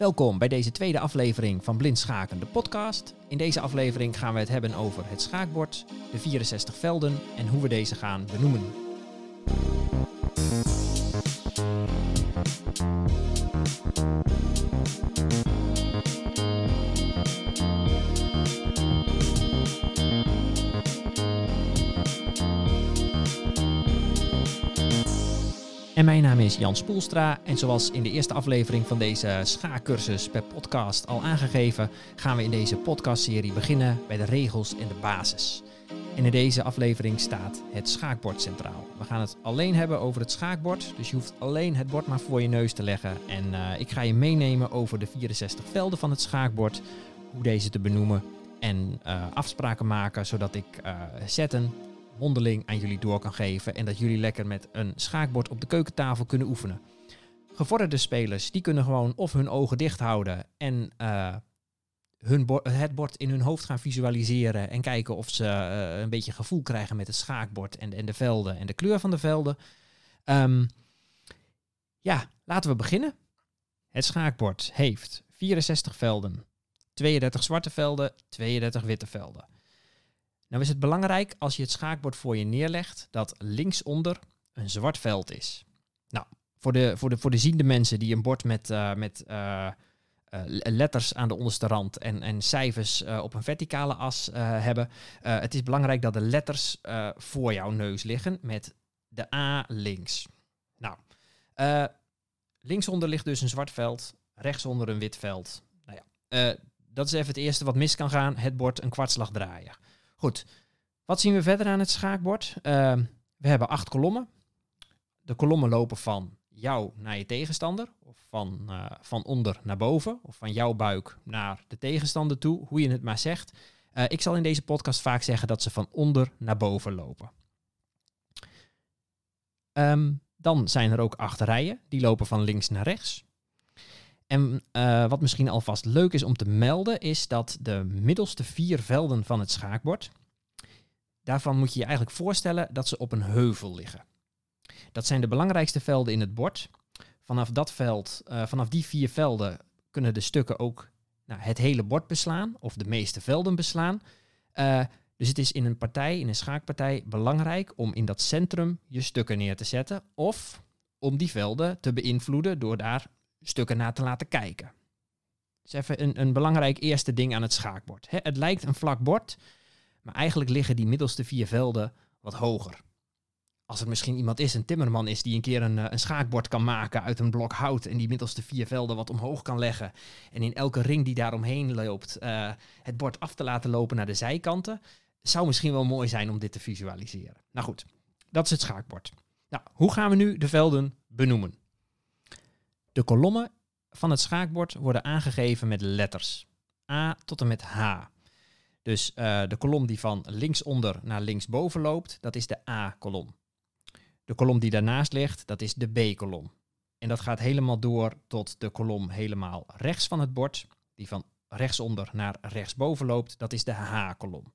Welkom bij deze tweede aflevering van Blind Schaken, de podcast. In deze aflevering gaan we het hebben over het schaakbord, de 64 velden en hoe we deze gaan benoemen. En mijn naam is Jan Spoelstra en zoals in de eerste aflevering van deze schaakcursus per podcast al aangegeven, gaan we in deze podcastserie beginnen bij de regels en de basis. En in deze aflevering staat het schaakbord centraal. We gaan het alleen hebben over het schaakbord, dus je hoeft alleen het bord maar voor je neus te leggen. En eh, ik ga je meenemen over de 64 velden van het schaakbord, hoe deze te benoemen en uh, afspraken maken zodat ik uh, zetten, mondeling aan jullie door kan geven en dat jullie lekker met een schaakbord op de keukentafel kunnen oefenen. Gevorderde spelers die kunnen gewoon of hun ogen dicht houden en uh, hun het bord in hun hoofd gaan visualiseren en kijken of ze uh, een beetje gevoel krijgen met het schaakbord en, en de velden en de kleur van de velden. Um, ja, laten we beginnen. Het schaakbord heeft 64 velden, 32 zwarte velden, 32 witte velden. Nou is het belangrijk als je het schaakbord voor je neerlegt dat linksonder een zwart veld is. Nou, voor de, voor de, voor de ziende mensen die een bord met, uh, met uh, uh, letters aan de onderste rand en, en cijfers op een verticale as hebben, het is belangrijk dat de letters voor jouw neus liggen met de A links. Nou, linksonder ligt dus een zwart veld, rechtsonder een wit veld. Nou ja, dat is even het eerste wat mis kan gaan, het bord een kwartslag draaien. Goed, wat zien we verder aan het schaakbord? Uh, we hebben acht kolommen. De kolommen lopen van jou naar je tegenstander, of van, uh, van onder naar boven, of van jouw buik naar de tegenstander toe, hoe je het maar zegt. Uh, ik zal in deze podcast vaak zeggen dat ze van onder naar boven lopen. Um, dan zijn er ook acht rijen, die lopen van links naar rechts. En uh, wat misschien alvast leuk is om te melden, is dat de middelste vier velden van het schaakbord, daarvan moet je je eigenlijk voorstellen dat ze op een heuvel liggen. Dat zijn de belangrijkste velden in het bord. Vanaf dat veld, uh, vanaf die vier velden kunnen de stukken ook nou, het hele bord beslaan, of de meeste velden beslaan. Uh, dus het is in een partij, in een schaakpartij, belangrijk om in dat centrum je stukken neer te zetten, of om die velden te beïnvloeden door daar stukken naar te laten kijken. Dat is even een, een belangrijk eerste ding aan het schaakbord. He, het lijkt een vlak bord, maar eigenlijk liggen die middelste vier velden wat hoger. Als er misschien iemand is, een timmerman is, die een keer een, een schaakbord kan maken uit een blok hout en die middelste vier velden wat omhoog kan leggen en in elke ring die daaromheen loopt uh, het bord af te laten lopen naar de zijkanten, zou misschien wel mooi zijn om dit te visualiseren. Nou goed, dat is het schaakbord. Nou, hoe gaan we nu de velden benoemen? De kolommen van het schaakbord worden aangegeven met letters. A tot en met H. Dus uh, de kolom die van linksonder naar linksboven loopt, dat is de A-kolom. De kolom die daarnaast ligt, dat is de B-kolom. En dat gaat helemaal door tot de kolom helemaal rechts van het bord, die van rechtsonder naar rechtsboven loopt, dat is de H-kolom.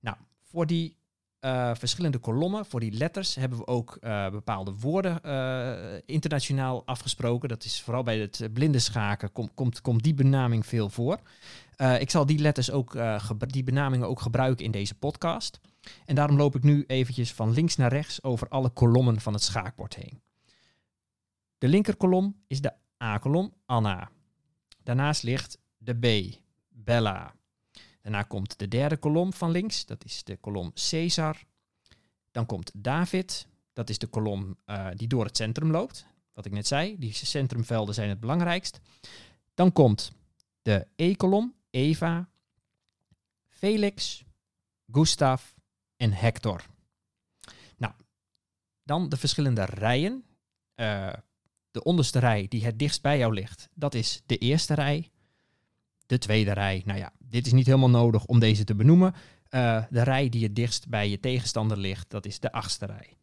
Nou, voor die uh, verschillende kolommen, voor die letters, hebben we ook uh, bepaalde woorden uh, internationaal afgesproken. Dat is vooral bij het blinde schaken, kom, komt, komt die benaming veel voor. ik zal die letters ook, die benamingen ook gebruiken in deze podcast. En daarom loop ik nu eventjes van links naar rechts over alle kolommen van het schaakbord heen. De linkerkolom is de A-kolom, Anna. Daarnaast ligt de B, Bella. Daarna komt de derde kolom van links, dat is de kolom Caesar. Dan komt David, dat is de kolom uh, die door het centrum loopt. Wat ik net zei, die centrumvelden zijn het belangrijkst. Dan komt de E-kolom, Eva, Felix, Gustav en Hector. Nou, dan de verschillende rijen. Uh, de onderste rij die het dichtst bij jou ligt, dat is de eerste rij. De tweede rij, nou ja, dit is niet helemaal nodig om deze te benoemen. Uh, de rij die het dichtst bij je tegenstander ligt, dat is de achtste rij.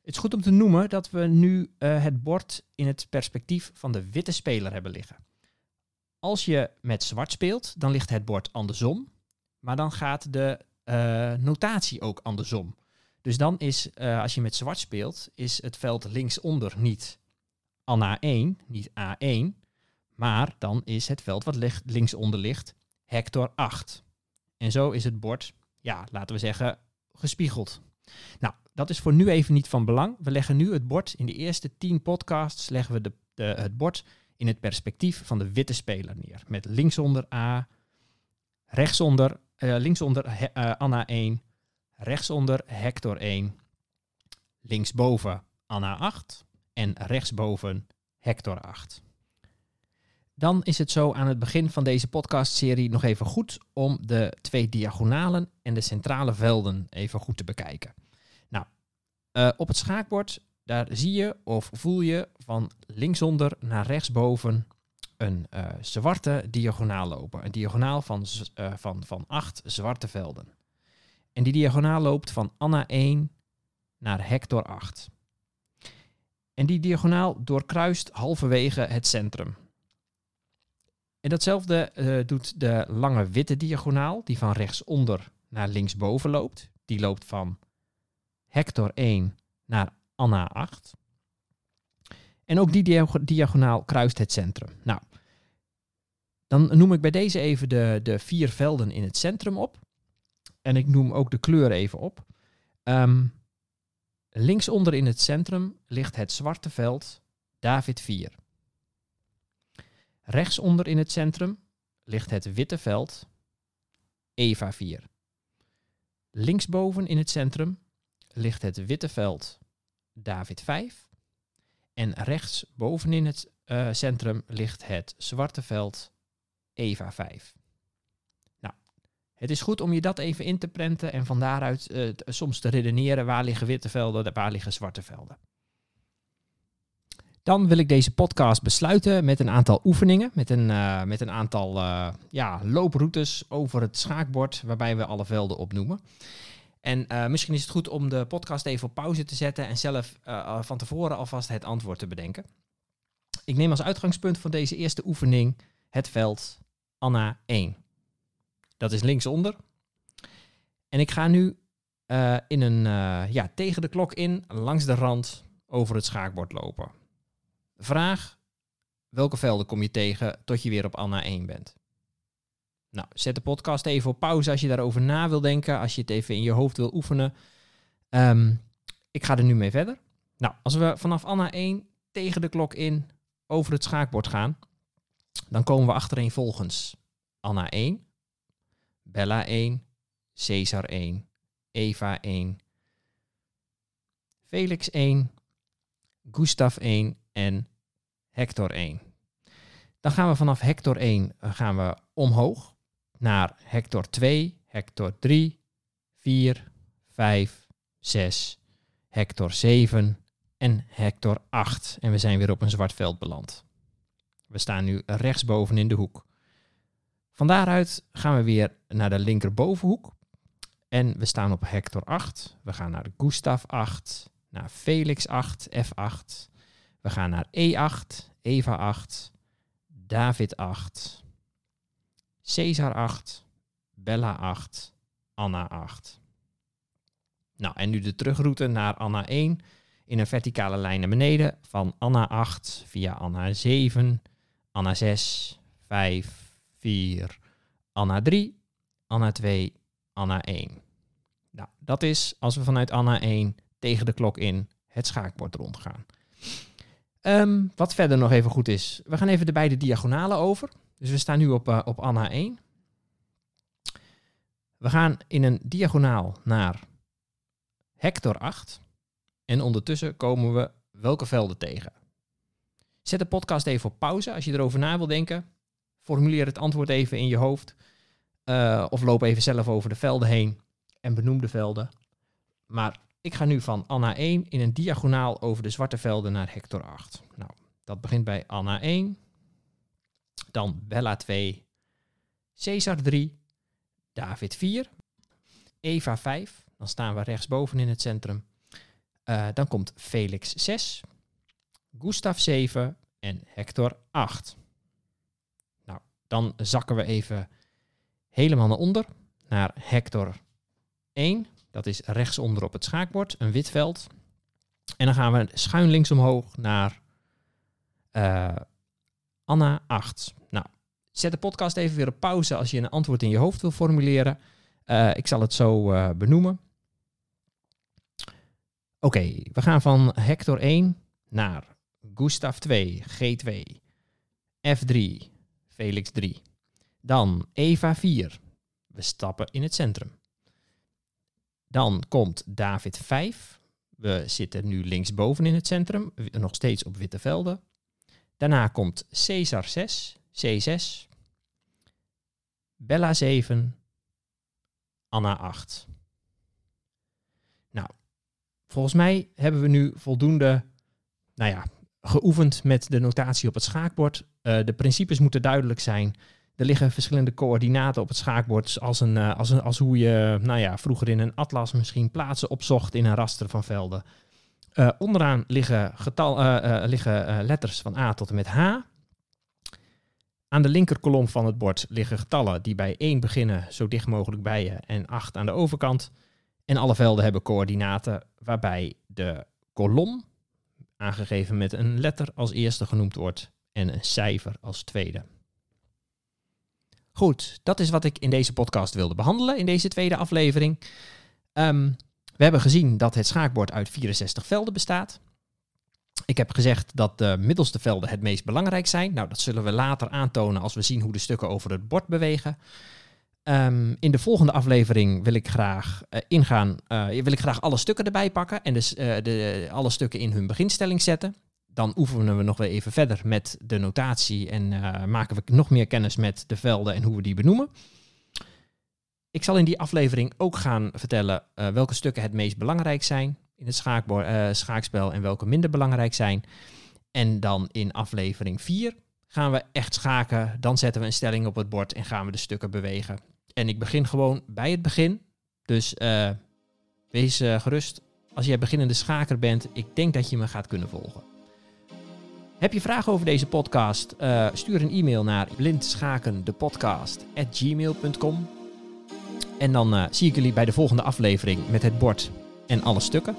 Het is goed om te noemen dat we nu uh, het bord in het perspectief van de witte speler hebben liggen. Als je met zwart speelt, dan ligt het bord andersom, maar dan gaat de uh, notatie ook andersom. Dus dan is, als je met zwart speelt, is het veld linksonder niet Anna 1, niet A1, Maar dan is het veld wat ligt, linksonder ligt hector 8. En zo is het bord, ja, laten we zeggen, gespiegeld. Nou, dat is voor nu even niet van belang. We leggen nu het bord, in de eerste 10 podcasts leggen we de, de, het bord in het perspectief van de witte speler neer. Met linksonder A, rechtsonder, uh, linksonder uh, Anna 1, rechtsonder Hector 1, linksboven Anna 8 en rechtsboven Hector 8. Dan is het zo aan het begin van deze podcastserie nog even goed om de twee diagonalen en de centrale velden even goed te bekijken. Nou, uh, op het schaakbord, daar zie je of voel je van linksonder naar rechtsboven een uh, zwarte diagonaal lopen. Een diagonaal van, uh, van, van acht zwarte velden. En die diagonaal loopt van Anna 1 naar Hector 8. En die diagonaal doorkruist halverwege het centrum. En datzelfde uh, doet de lange witte diagonaal, die van rechtsonder naar linksboven loopt. Die loopt van Hector 1 naar Anna 8. En ook die diagonaal kruist het centrum. Nou, dan noem ik bij deze even de, de vier velden in het centrum op. En ik noem ook de kleur even op. Um, linksonder in het centrum ligt het zwarte veld David 4. Rechtsonder in het centrum ligt het witte veld Eva 4. Linksboven in het centrum ligt het witte veld David 5. En rechts bovenin het uh, centrum ligt het zwarte veld Eva 5. Nou, het is goed om je dat even in te prenten en van daaruit uh, soms te redeneren waar liggen witte velden, waar liggen zwarte velden. Dan wil ik deze podcast besluiten met een aantal oefeningen, met een, uh, met een aantal uh, ja, looproutes over het schaakbord, waarbij we alle velden opnoemen. En uh, misschien is het goed om de podcast even op pauze te zetten en zelf van tevoren alvast het antwoord te bedenken. Ik neem als uitgangspunt van deze eerste oefening het veld Anna 1. Dat is linksonder. En ik ga nu in een, ja, tegen de klok in, langs de rand, over het schaakbord lopen. Vraag, welke velden kom je tegen tot je weer op Anna 1 bent? Nou, zet de podcast even op pauze als je daarover na wil denken, als je het even in je hoofd wil oefenen. Um, ik ga er nu mee verder. Nou, als we vanaf Anna 1 tegen de klok in over het schaakbord gaan, dan komen we achtereenvolgens Anna 1, Bella 1, Caesar 1, Eva 1, Felix 1, Gustav 1 en Hector 1. Dan gaan we vanaf Hector 1 eh, gaan we omhoog naar Hector 2, Hector 3, 4, 5, 6, Hector 7 en Hector 8. En we zijn weer op een zwart veld beland. We staan nu rechtsboven in de hoek. Van daaruit gaan we weer naar de linkerbovenhoek. En we staan op Hector 8. We gaan naar Gustav 8, naar Felix 8, F8. We gaan naar E8, Eva 8, David 8, Caesar 8, Bella 8, Anna 8. Nou, en nu de terugroute naar Anna 1 in een verticale lijn naar beneden van Anna 8 via Anna 7, Anna 6, 5, 4, Anna 3, Anna 2, Anna 1. Nou, dat is als we vanuit Anna 1 tegen de klok in het schaakbord rondgaan. Um, wat verder nog even goed is. We gaan even de beide diagonalen over. Dus we staan nu op, uh, op Anna 1. We gaan in een diagonaal naar Hector 8. En ondertussen komen we welke velden tegen. Zet de podcast even op pauze als je erover na wil denken. Formuleer het antwoord even in je hoofd. Uh, of loop even zelf over de velden heen en benoem de velden. Maar ik ga nu van Anna 1 in een diagonaal over de zwarte velden naar Hector 8. Nou, dat begint bij Anna 1, dan Bella 2, Caesar 3, David 4, Eva 5, dan staan we rechtsboven in het centrum. Uh, dan komt Felix 6, Gustav 7 en Hector 8. Nou, dan zakken we even helemaal naar onder, naar Hector 1. Dat is rechtsonder op het schaakbord, een wit veld. En dan gaan we schuin links omhoog naar uh, Anna 8. Nou, zet de podcast even weer op pauze als je een antwoord in je hoofd wil formuleren. Uh, ik zal het zo uh, benoemen. Oké, we gaan van Hector 1 naar Gustav 2, G2, F3, Felix 3. Dan Eva 4. We stappen in het centrum. Dan komt David 5. We zitten nu linksboven in het centrum, nog steeds op witte velden. Daarna komt Caesar 6, C6, Bella 7, Anna 8. Nou, volgens mij hebben we nu voldoende, nou ja, geoefend met de notatie op het schaakbord. Uh, de principes moeten duidelijk zijn. Er liggen verschillende coördinaten op het schaakbord, als, een, uh, als, een, als hoe je nou ja, vroeger in een atlas misschien plaatsen opzocht in een raster van velden. Uh, onderaan liggen, getal, liggen letters van A tot en met H. Aan de linkerkolom van het bord liggen getallen die bij 1 beginnen, zo dicht mogelijk bij je, en 8 aan de overkant. En alle velden hebben coördinaten waarbij de kolom, aangegeven met een letter als eerste genoemd wordt, en een cijfer als tweede. Goed, dat is wat ik in deze podcast wilde behandelen, in deze tweede aflevering. Um, we hebben gezien dat het schaakbord uit 64 velden bestaat. Ik heb gezegd dat de middelste velden het meest belangrijk zijn. Nou, dat zullen we later aantonen als we zien hoe de stukken over het bord bewegen. Um, in de volgende aflevering wil ik graag uh, ingaan, uh, wil ik graag alle stukken erbij pakken en dus uh, de, alle stukken in hun beginstelling zetten. Dan oefenen we nog weer even verder met de notatie en maken we nog meer kennis met de velden en hoe we die benoemen. Ik zal in die aflevering ook gaan vertellen welke stukken het meest belangrijk zijn in het uh, schaakspel en welke minder belangrijk zijn. En dan in aflevering 4 gaan we echt schaken. Dan zetten we een stelling op het bord en gaan we de stukken bewegen. En ik begin gewoon bij het begin. Dus wees gerust. Als jij beginnende schaker bent, ik denk dat je me gaat kunnen volgen. Heb je vragen over deze podcast? Uh, stuur een e-mail naar blindschakendepodcast.gmail.com En dan zie ik jullie bij de volgende aflevering met het bord en alle stukken.